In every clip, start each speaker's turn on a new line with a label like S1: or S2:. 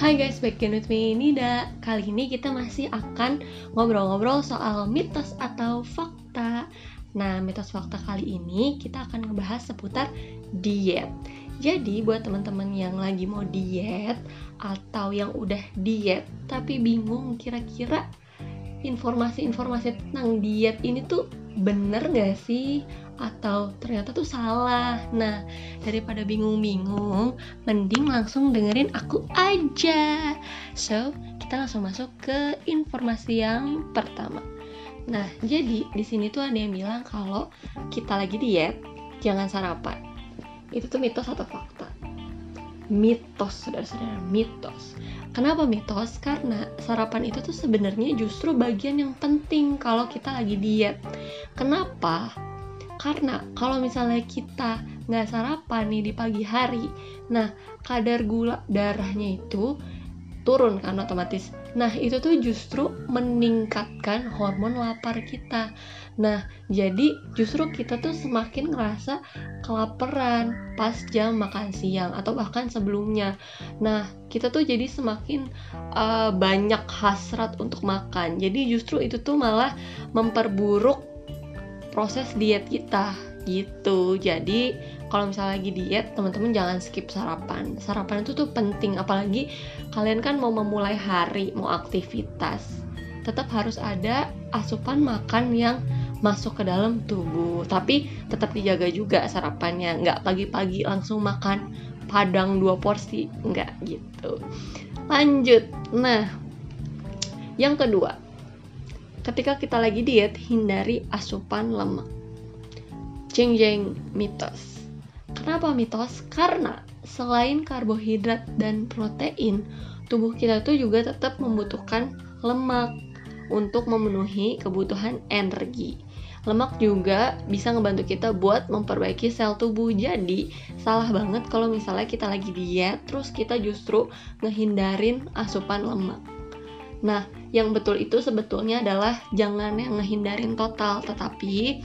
S1: Hai guys, back again with me Nida. Kali ini kita masih akan ngobrol-ngobrol soal mitos atau fakta. Nah, mitos fakta kali ini kita akan ngebahas seputar diet. Jadi buat teman-teman yang lagi mau diet Atau yang udah diet tapi bingung kira-kira informasi-informasi tentang diet ini tuh bener gak sih? Atau ternyata tuh salah. Nah, daripada bingung-bingung, mending langsung dengerin aku aja. So, kita langsung masuk ke informasi yang pertama. Nah, jadi di sini tuh ada yang bilang kalau kita lagi diet, jangan sarapan. Itu tuh mitos atau fakta? Mitos, saudara-saudara, mitos. Kenapa mitos? Karena sarapan itu tuh sebenarnya justru bagian yang penting kalau kita lagi diet. Kenapa? Karena kalau misalnya kita nggak sarapan nih di pagi hari, nah kadar gula darahnya itu turun kan otomatis. Nah, itu tuh justru meningkatkan hormon lapar kita. Nah, jadi justru kita tuh semakin ngerasa kelaparan pas jam makan siang atau bahkan sebelumnya. Nah, kita tuh jadi semakin uh, banyak hasrat untuk makan. Jadi justru itu tuh malah memperburuk proses diet kita gitu. Jadi kalau misalnya lagi diet teman-teman jangan skip sarapan. Sarapan itu tuh penting apalagi kalian kan mau memulai hari mau aktivitas. Tetap harus ada asupan makan yang masuk ke dalam tubuh. Tapi tetap dijaga juga sarapannya. Nggak pagi-pagi langsung makan padang dua porsi. Nggak gitu. Lanjut. Nah yang kedua ketika kita lagi diet, hindari asupan lemak. Jeng jeng mitos. Kenapa mitos? Karena selain karbohidrat dan protein, tubuh kita tuh juga tetap membutuhkan lemak untuk memenuhi kebutuhan energi. Lemak juga bisa ngebantu kita buat memperbaiki sel tubuh. Jadi, salah banget kalau misalnya kita lagi diet terus kita justru ngehindarin asupan lemak. Nah, yang betul itu sebetulnya adalah jangan yang ngehindarin total, tetapi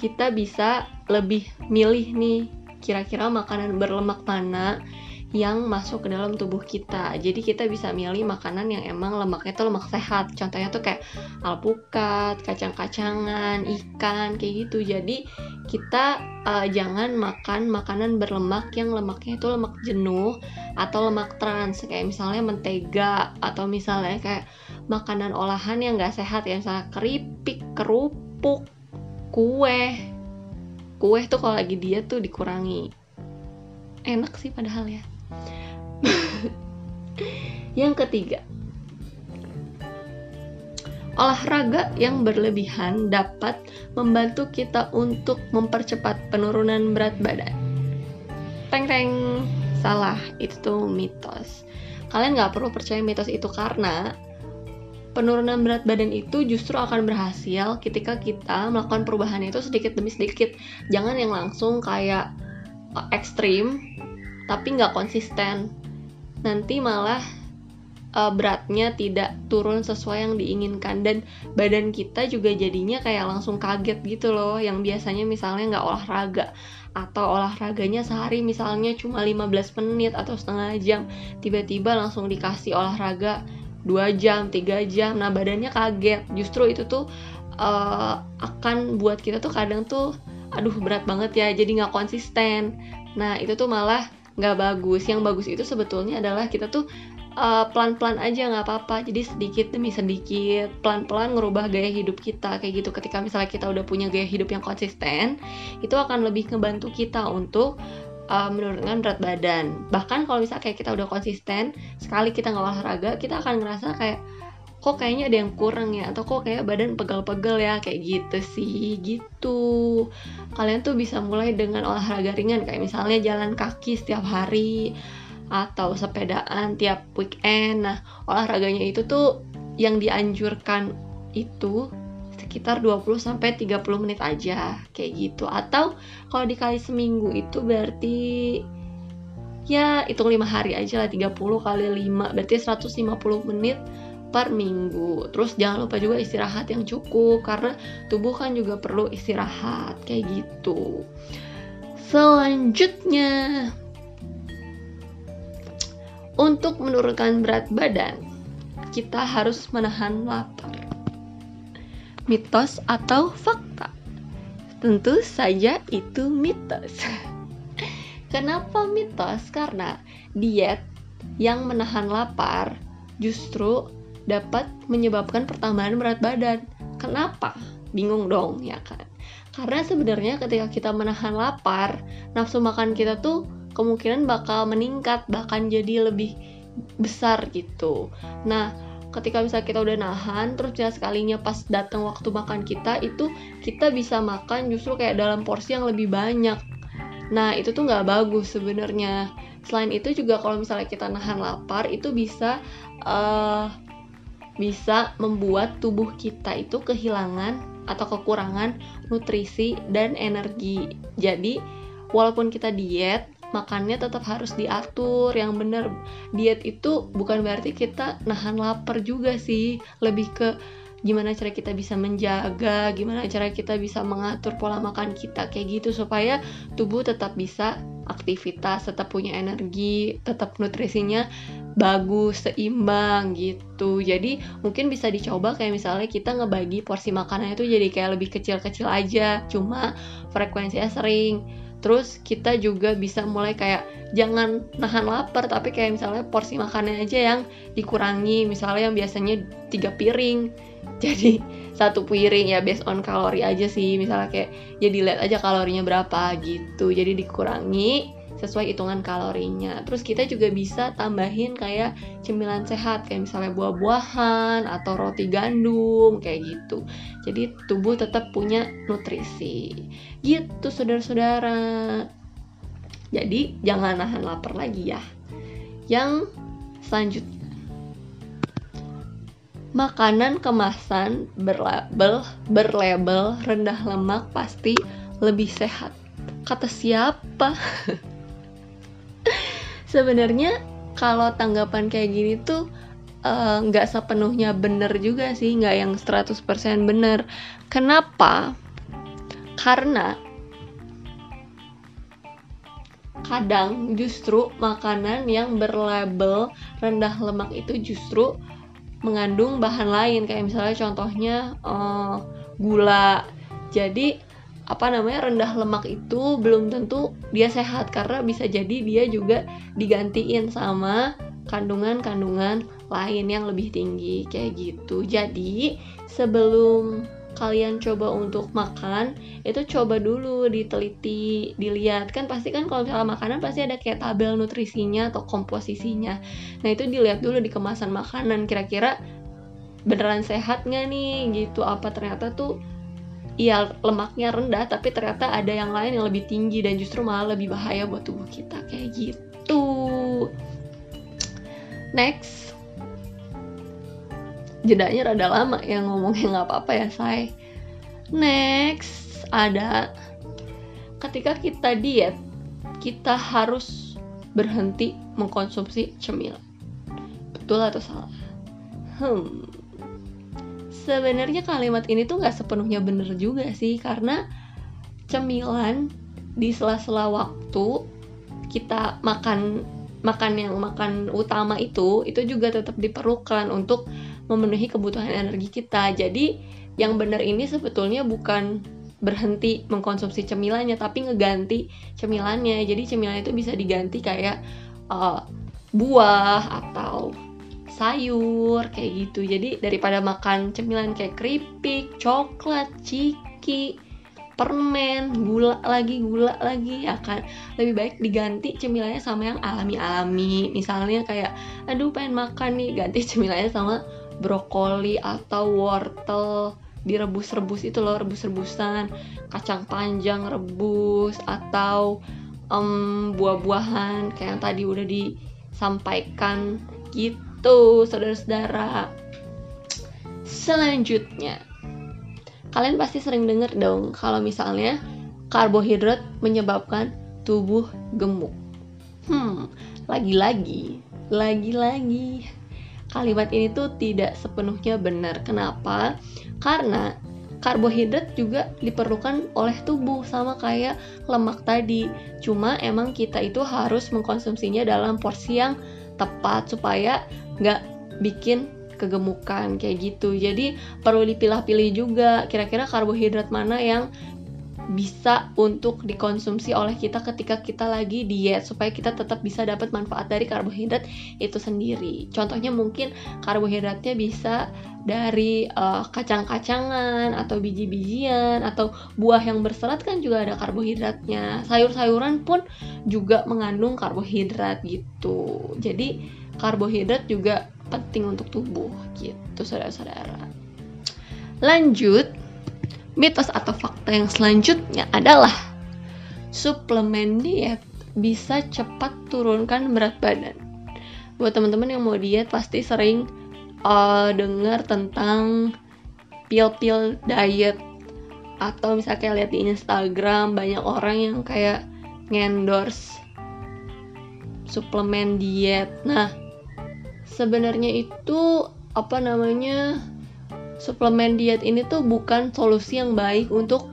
S1: kita bisa lebih milih nih kira-kira makanan berlemak mana yang masuk ke dalam tubuh kita. Jadi kita bisa milih makanan yang emang lemaknya tuh lemak sehat. Contohnya tuh kayak alpukat, kacang-kacangan, ikan kayak gitu. Jadi kita uh, jangan makan makanan berlemak yang lemaknya itu lemak jenuh atau lemak trans kayak misalnya mentega atau misalnya kayak makanan olahan yang gak sehat ya misalnya keripik, kerupuk, kue. Kue tuh kalau lagi dia tuh dikurangi. Enak sih padahal ya. Yang ketiga, olahraga yang berlebihan dapat membantu kita untuk mempercepat penurunan berat badan. Teng teng, salah, itu tuh mitos. Kalian nggak perlu percaya mitos itu karena penurunan berat badan itu justru akan berhasil ketika kita melakukan perubahan itu sedikit demi sedikit. Jangan yang langsung kayak ekstrim tapi nggak konsisten nanti malah uh, beratnya tidak turun sesuai yang diinginkan. Dan badan kita juga jadinya kayak langsung kaget gitu loh yang biasanya misalnya nggak olahraga atau olahraganya sehari misalnya cuma 15 menit atau setengah jam tiba-tiba langsung dikasih olahraga 2 jam, 3 jam. Nah badannya kaget. Justru itu tuh uh, akan buat kita tuh kadang tuh aduh berat banget ya jadi nggak konsisten. Nah itu tuh malah nggak bagus. Yang bagus itu sebetulnya adalah kita tuh uh, pelan-pelan aja nggak apa-apa. Jadi sedikit demi sedikit pelan-pelan ngerubah gaya hidup kita. Kayak gitu ketika misalnya kita udah punya gaya hidup yang konsisten itu akan lebih ngebantu kita untuk uh, menurunkan berat badan. Bahkan kalau misalnya kayak kita udah konsisten sekali kita nggak olahraga kita akan ngerasa kayak kok kayaknya ada yang kurang ya? Atau kok kayak badan pegel-pegel ya? Kayak gitu sih gitu. Kalian tuh bisa mulai dengan olahraga ringan kayak misalnya jalan kaki setiap hari atau sepedaan tiap weekend. Nah olahraganya itu tuh yang dianjurkan itu sekitar 20 sampai 30 menit aja kayak gitu. Atau kalau dikali seminggu itu berarti ya hitung 5 hari aja lah 30 kali 5 berarti 150 menit per minggu. Terus jangan lupa juga istirahat yang cukup karena tubuh kan juga perlu istirahat kayak gitu. Selanjutnya untuk menurunkan berat badan, kita harus menahan lapar. Mitos atau fakta? Tentu saja itu mitos. Kenapa mitos? Karena diet yang menahan lapar justru dapat menyebabkan pertambahan berat badan. Kenapa? Bingung dong, ya kan? Karena sebenarnya ketika kita menahan lapar, nafsu makan kita tuh kemungkinan bakal meningkat bahkan jadi lebih besar gitu nah ketika misalnya kita udah nahan terus ya sekalinya pas datang waktu makan kita itu kita bisa makan justru kayak dalam porsi yang lebih banyak nah itu tuh nggak bagus sebenarnya selain itu juga kalau misalnya kita nahan lapar itu bisa uh, bisa membuat tubuh kita itu kehilangan atau kekurangan nutrisi dan energi. Jadi walaupun kita diet makannya tetap harus diatur. Yang benar diet itu bukan berarti kita nahan lapar juga sih. Lebih ke gimana cara kita bisa menjaga gimana cara kita bisa mengatur pola makan kita kayak gitu supaya tubuh tetap bisa aktivitas tetap punya energi tetap nutrisinya bagus seimbang gitu. Jadi mungkin bisa dicoba kayak misalnya kita ngebagi porsi makanan itu jadi kayak lebih kecil-kecil aja. Cuma frekuensinya sering. Terus kita juga bisa mulai kayak jangan nahan lapar tapi kayak misalnya porsi makanan aja yang dikurangi. Misalnya yang biasanya tiga piring. Jadi satu piring ya based on kalori aja sih. Misalnya kayak ya dilihat aja kalorinya berapa gitu. Jadi dikurangi sesuai hitungan kalorinya. Terus kita juga bisa tambahin kayak cemilan sehat kayak misalnya buah-buahan atau roti gandum kayak gitu. Jadi tubuh tetap punya nutrisi. Gitu saudara-saudara. Jadi jangan nahan lapar lagi ya. Yang selanjutnya makanan kemasan berlabel berlabel rendah lemak pasti lebih sehat. Kata siapa? sebenarnya kalau tanggapan kayak gini tuh eh, nggak uh, sepenuhnya bener juga sih nggak yang 100% bener. Kenapa? Karena kadang justru makanan yang berlabel rendah lemak itu justru mengandung bahan lain. Kayak misalnya contohnya uh, gula. Jadi apa namanya rendah lemak itu belum tentu dia sehat karena bisa jadi dia juga digantiin sama kandungan-kandungan lain yang lebih tinggi kayak gitu. Jadi sebelum kalian coba untuk makan itu coba dulu diteliti dilihat. Kan pasti kan kalau misalnya makanan pasti ada kayak tabel nutrisinya atau komposisinya. Nah itu dilihat dulu di kemasan makanan kira-kira beneran sehat nggak nih gitu. Apa ternyata tuh iya lemaknya rendah tapi ternyata ada yang lain yang lebih tinggi dan justru malah lebih bahaya buat tubuh kita. Kayak gitu. Next. Jedanya rada lama ya ngomongnya nggak apa-apa ya say next ada ketika kita diet kita harus berhenti mengkonsumsi cemilan. Betul atau salah? Hmm sebenarnya kalimat ini tuh nggak sepenuhnya bener juga sih karena cemilan di sela-sela waktu kita makan makan yang makan utama itu itu juga tetap diperlukan untuk memenuhi kebutuhan energi kita. Jadi yang benar ini sebetulnya bukan berhenti mengkonsumsi cemilannya tapi ngeganti cemilannya. Jadi cemilan itu bisa diganti kayak uh, buah atau sayur kayak gitu. Jadi daripada makan cemilan kayak keripik coklat ciki permen gula lagi gula lagi ya kan. Lebih baik diganti cemilannya sama yang alami-alami. Misalnya kayak aduh pengen makan nih ganti cemilannya sama brokoli atau wortel direbus-rebus itu loh rebus-rebusan. Kacang panjang rebus atau um, buah-buahan kayak yang tadi udah disampaikan gitu gitu saudara-saudara. Selanjutnya kalian pasti sering dengar dong kalau misalnya karbohidrat menyebabkan tubuh gemuk. Hmm lagi-lagi lagi-lagi. Kalimat ini tuh tidak sepenuhnya benar. Kenapa? Karena karbohidrat juga diperlukan oleh tubuh sama kayak lemak tadi. Cuma emang kita itu harus mengkonsumsinya dalam porsi yang tepat supaya nggak bikin kegemukan kayak gitu jadi perlu dipilah-pilih juga kira-kira karbohidrat mana yang bisa untuk dikonsumsi oleh kita ketika kita lagi diet supaya kita tetap bisa dapat manfaat dari karbohidrat itu sendiri. Contohnya mungkin karbohidratnya bisa dari uh, kacang-kacangan atau biji-bijian atau buah yang berserat kan juga ada karbohidratnya. Sayur-sayuran pun juga mengandung karbohidrat gitu. Jadi karbohidrat juga penting untuk tubuh gitu saudara-saudara. Lanjut mitos atau fakta yang selanjutnya adalah suplemen diet bisa cepat turunkan berat badan. Buat teman-teman yang mau diet pasti sering uh, dengar tentang pil-pil diet atau misalnya kayak lihat di Instagram banyak orang yang kayak ngendorse suplemen diet. Nah, sebenarnya itu apa namanya suplemen diet ini tuh bukan solusi yang baik untuk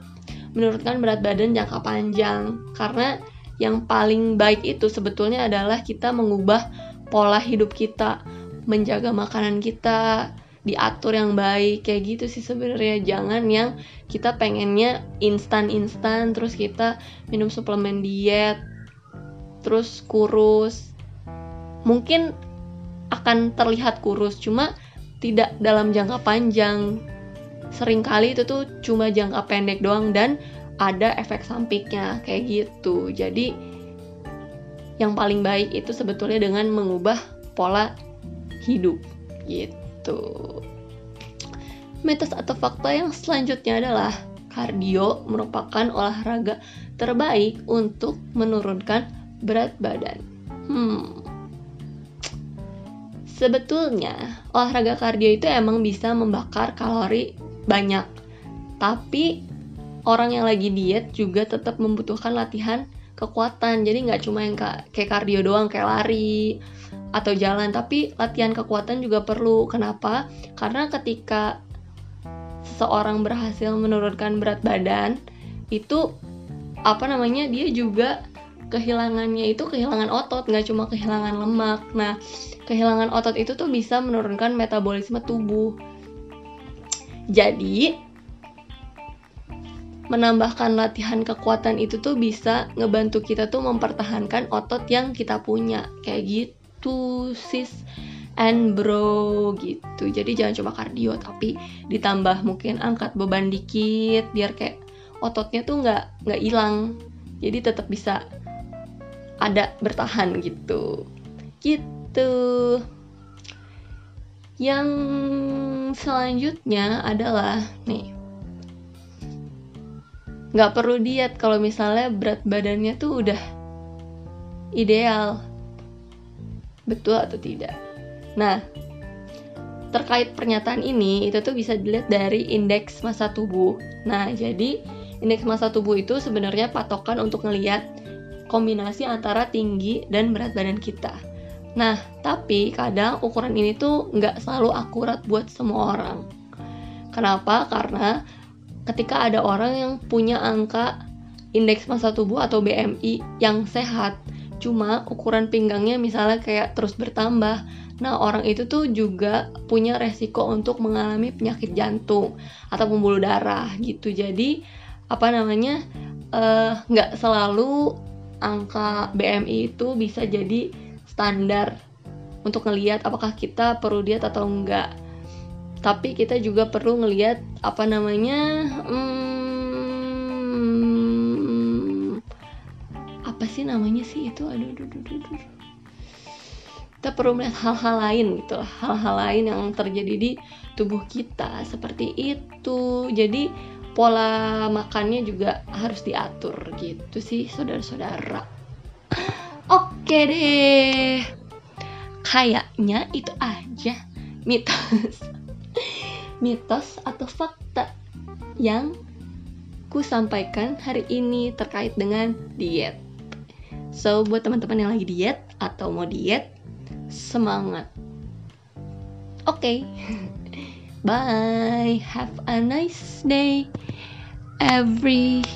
S1: menurunkan berat badan jangka panjang. Karena yang paling baik itu sebetulnya adalah kita mengubah pola hidup kita menjaga makanan kita diatur yang baik kayak gitu sih sebenarnya. Jangan yang kita pengennya instan-instan terus kita minum suplemen diet terus kurus. Mungkin akan terlihat kurus cuma tidak dalam jangka panjang. Seringkali itu tuh cuma jangka pendek doang dan ada efek sampingnya kayak gitu. Jadi yang paling baik itu sebetulnya dengan mengubah pola hidup gitu. Mitos atau fakta yang selanjutnya adalah kardio merupakan olahraga terbaik untuk menurunkan berat badan. Hmm, Sebetulnya, olahraga kardio itu emang bisa membakar kalori banyak. Tapi orang yang lagi diet juga tetap membutuhkan latihan kekuatan. Jadi nggak cuma yang kayak kardio doang, kayak lari atau jalan, tapi latihan kekuatan juga perlu. Kenapa? Karena ketika seseorang berhasil menurunkan berat badan, itu apa namanya dia juga kehilangannya itu kehilangan otot, nggak cuma kehilangan lemak. Nah, kehilangan otot itu tuh bisa menurunkan metabolisme tubuh. Jadi, menambahkan latihan kekuatan itu tuh bisa ngebantu kita tuh mempertahankan otot yang kita punya. Kayak gitu, sis and bro gitu. Jadi jangan cuma kardio tapi ditambah mungkin angkat beban dikit biar kayak ototnya tuh nggak nggak hilang. Jadi tetap bisa ada bertahan gitu. Gitu. Yang selanjutnya adalah nih. Nggak perlu diet kalau misalnya berat badannya tuh udah ideal. Betul atau tidak? Nah terkait pernyataan ini itu tuh bisa dilihat dari indeks massa tubuh. Nah jadi indeks massa tubuh itu sebenarnya patokan untuk ngelihat kombinasi antara tinggi dan berat badan kita Nah, tapi kadang ukuran ini tuh nggak selalu akurat buat semua orang. Kenapa? Karena ketika ada orang yang punya angka indeks massa tubuh atau BMI yang sehat, cuma ukuran pinggangnya misalnya kayak terus bertambah. Nah, orang itu tuh juga punya resiko untuk mengalami penyakit jantung atau pembuluh darah gitu. Jadi, apa namanya, eh, nggak uh, selalu angka BMI itu bisa jadi standar untuk ngelihat apakah kita perlu diet atau enggak. Tapi kita juga perlu ngelihat apa namanya hmm, apa sih namanya sih itu? Aduh, aduh, aduh, aduh. kita perlu melihat hal-hal lain gitu hal-hal lain yang terjadi di tubuh kita seperti itu. Jadi pola makannya juga harus diatur gitu sih saudara-saudara Oke deh. Kayaknya itu aja mitos. mitos atau fakta yang ku sampaikan hari ini terkait dengan diet. So, buat teman-teman yang lagi diet atau mau diet, semangat. Oke. Okay. Bye. Have a nice day everybody.